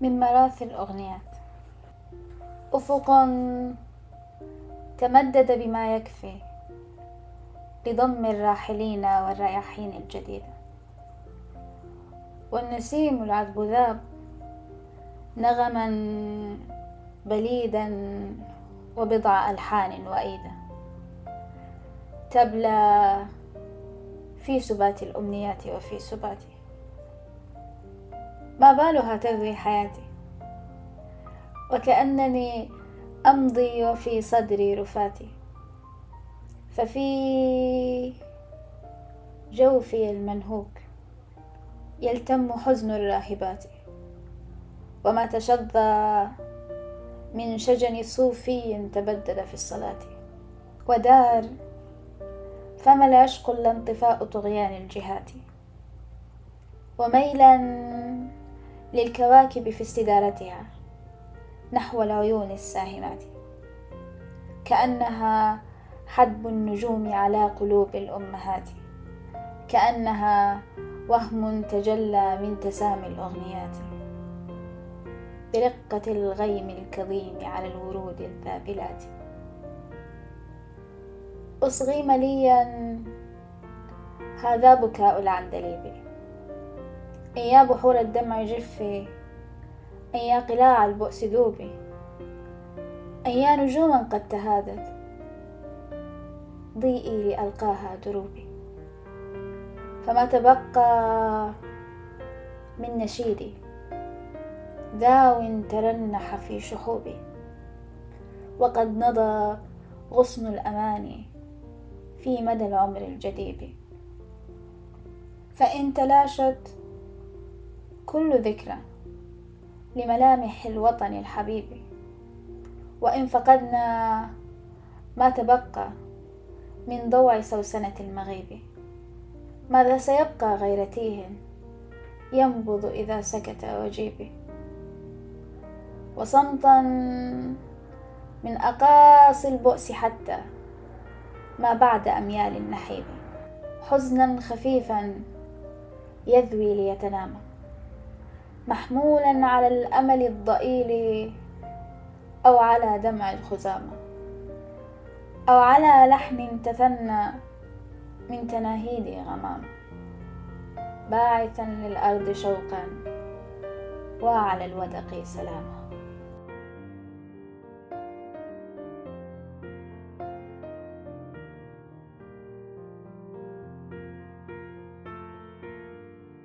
من مراثي الأغنيات. أفق تمدد بما يكفي لضم الراحلين والرياحين الجديدة والنسيم العذب ذاب نغما بليدا وبضع ألحان وأيدا. تبلى في سبات الأمنيات وفي سباتي ما بالها تروي حياتي. وكأنني أمضي وفي صدري رفاتي. ففي جوفي المنهوك يلتم حزن الراهبات. وما تشظى من شجن صوفي تبدد في الصلاة. ودار فما العشق إلا انطفاء طغيان الجهات. وميلا للكواكب في استدارتها نحو العيون الساهمات. كأنها حدب النجوم على قلوب الأمهات. كأنها وهم تجلى من تسامي الأغنيات. برقة الغيم الكظيم على الورود الذابلات. أصغي مليا هذا بكاء العندليب. إن يا بحور الدمع جفي إن يا قلاع البؤس ذوبي. إن يا نجوما قد تهادت ضيئي لألقاها دروبي. فما تبقى من نشيدي ذاو ترنح في شحوبي. وقد نضى غصن الأماني في مدى العمر الجديد. فإن تلاشت كل ذكرى لملامح الوطن الحبيب. وإن فقدنا ما تبقى من ضوع سوسنة المغيب. ماذا سيبقى غير تيه ينبض إذا سكت وجيبي وصمتا من أقاصي البؤس حتى ما بعد أميال النحيب. حزنا خفيفا يذوي ليتنام محمولا على الأمل الضئيل أو على دمع الخزامة. أو على لحن تثنى من تناهيد غمام. باعثا للأرض شوقا وعلى الودق سلاما.